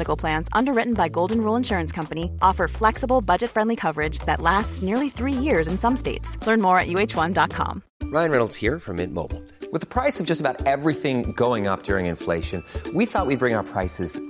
Medical Plans, underwritten by Golden Rule Insurance Company, offer flexible, budget friendly coverage that lasts nearly three years in some states. Learn more at uh1.com. Ryan Reynolds here from Mint Mobile. With the price of just about everything going up during inflation, we thought we'd bring our prices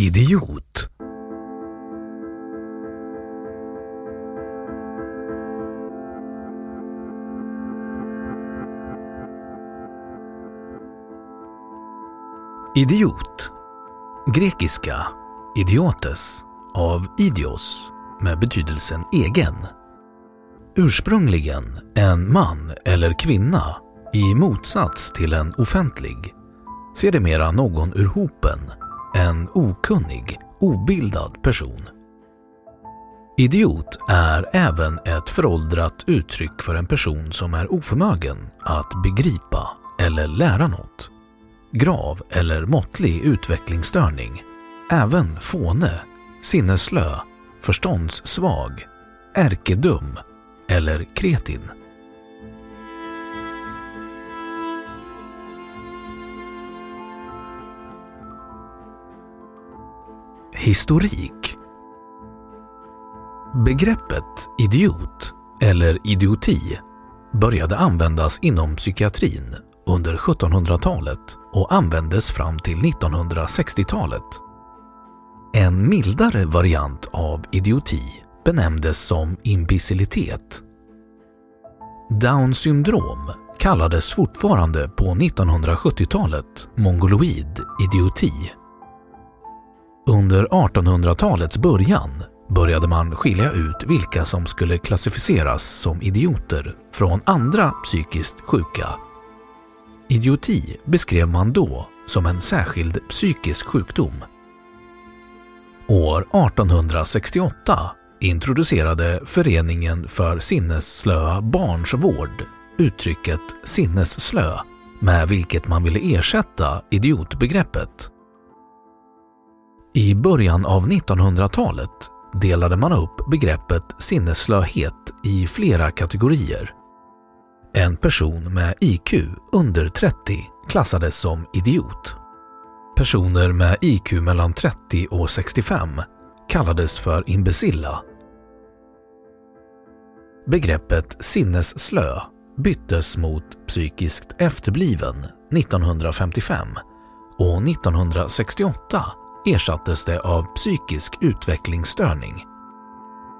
Idiot. Idiot. Grekiska idiotes av idios med betydelsen egen. Ursprungligen en man eller kvinna i motsats till en offentlig. ser de mera någon ur hopen, en okunnig, obildad person. Idiot är även ett föråldrat uttryck för en person som är oförmögen att begripa eller lära något. Grav eller måttlig utvecklingsstörning, även fåne, sinneslö, förståndssvag, ärkedum eller kretin. Historik Begreppet idiot eller idioti började användas inom psykiatrin under 1700-talet och användes fram till 1960-talet. En mildare variant av idioti benämndes som imbecillitet. Down syndrom kallades fortfarande på 1970-talet mongoloid idioti. Under 1800-talets början började man skilja ut vilka som skulle klassificeras som idioter från andra psykiskt sjuka. Idioti beskrev man då som en särskild psykisk sjukdom. År 1868 introducerade Föreningen för sinnesslöa barns vård uttrycket sinnesslö med vilket man ville ersätta idiotbegreppet. I början av 1900-talet delade man upp begreppet sinnesslöhet i flera kategorier. En person med IQ under 30 klassades som idiot. Personer med IQ mellan 30 och 65 kallades för imbecilla. Begreppet sinnesslö byttes mot psykiskt efterbliven 1955 och 1968 ersattes det av psykisk utvecklingsstörning.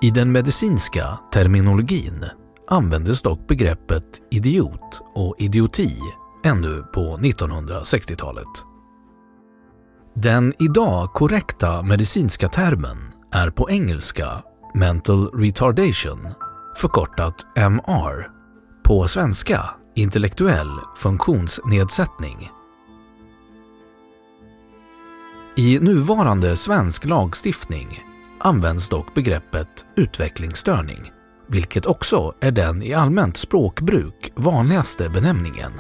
I den medicinska terminologin användes dock begreppet idiot och idioti ännu på 1960-talet. Den idag korrekta medicinska termen är på engelska mental retardation, förkortat MR, på svenska intellektuell funktionsnedsättning. I nuvarande svensk lagstiftning används dock begreppet utvecklingsstörning, vilket också är den i allmänt språkbruk vanligaste benämningen.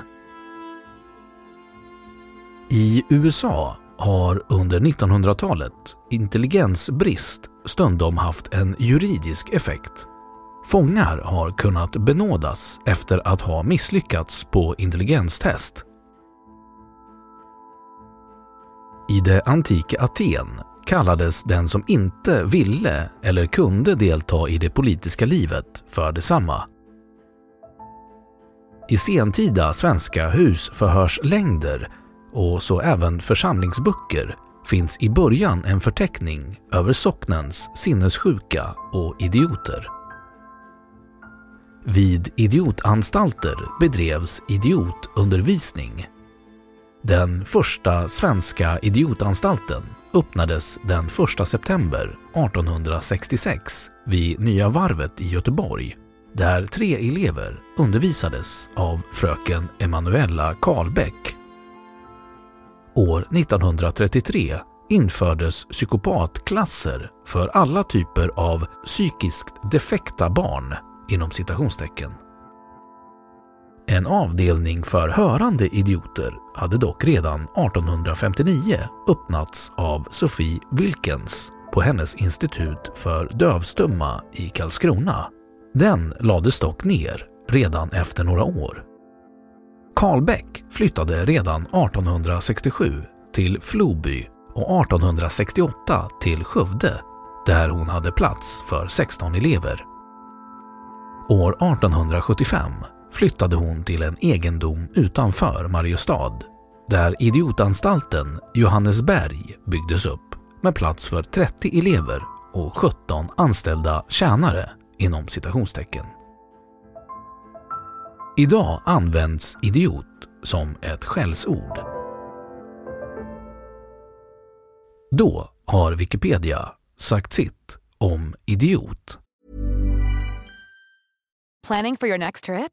I USA har under 1900-talet intelligensbrist stundom haft en juridisk effekt. Fångar har kunnat benådas efter att ha misslyckats på intelligenstest. I det antika Aten kallades den som inte ville eller kunde delta i det politiska livet för detsamma. I sentida svenska husförhörslängder och så även församlingsböcker finns i början en förteckning över socknens sinnessjuka och idioter. Vid idiotanstalter bedrevs idiotundervisning. Den första svenska idiotanstalten öppnades den 1 september 1866 vid Nya Varvet i Göteborg där tre elever undervisades av fröken Emanuella Karlbäck. År 1933 infördes psykopatklasser för alla typer av psykiskt defekta barn inom citationstecken. En avdelning för hörande idioter hade dock redan 1859 öppnats av Sophie Wilkens på hennes institut för dövstumma i Karlskrona. Den lades dock ner redan efter några år. Karlbäck flyttade redan 1867 till Floby och 1868 till Skövde där hon hade plats för 16 elever. År 1875 flyttade hon till en egendom utanför Mariestad där idiotanstalten Johannesberg byggdes upp med plats för 30 elever och 17 anställda tjänare inom citationstecken. Idag används idiot som ett skällsord. Då har Wikipedia sagt sitt om idiot. Planning for your next trip?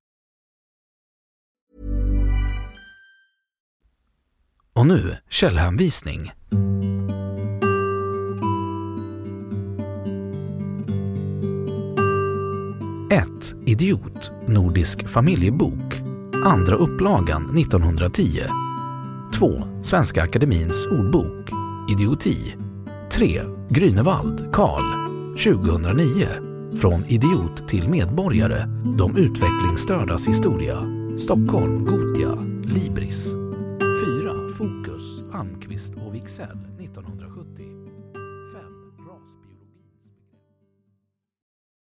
Och nu källhänvisning. Ett Idiot, Nordisk familjebok. Andra upplagan 1910. 2. Svenska Akademins ordbok. Idioti. 3. Grünewald, Karl. 2009. Från idiot till medborgare. De utvecklingsstördas historia. Stockholm, Gotia, Libris. Fokus, Almqvist och Wiksell 1970.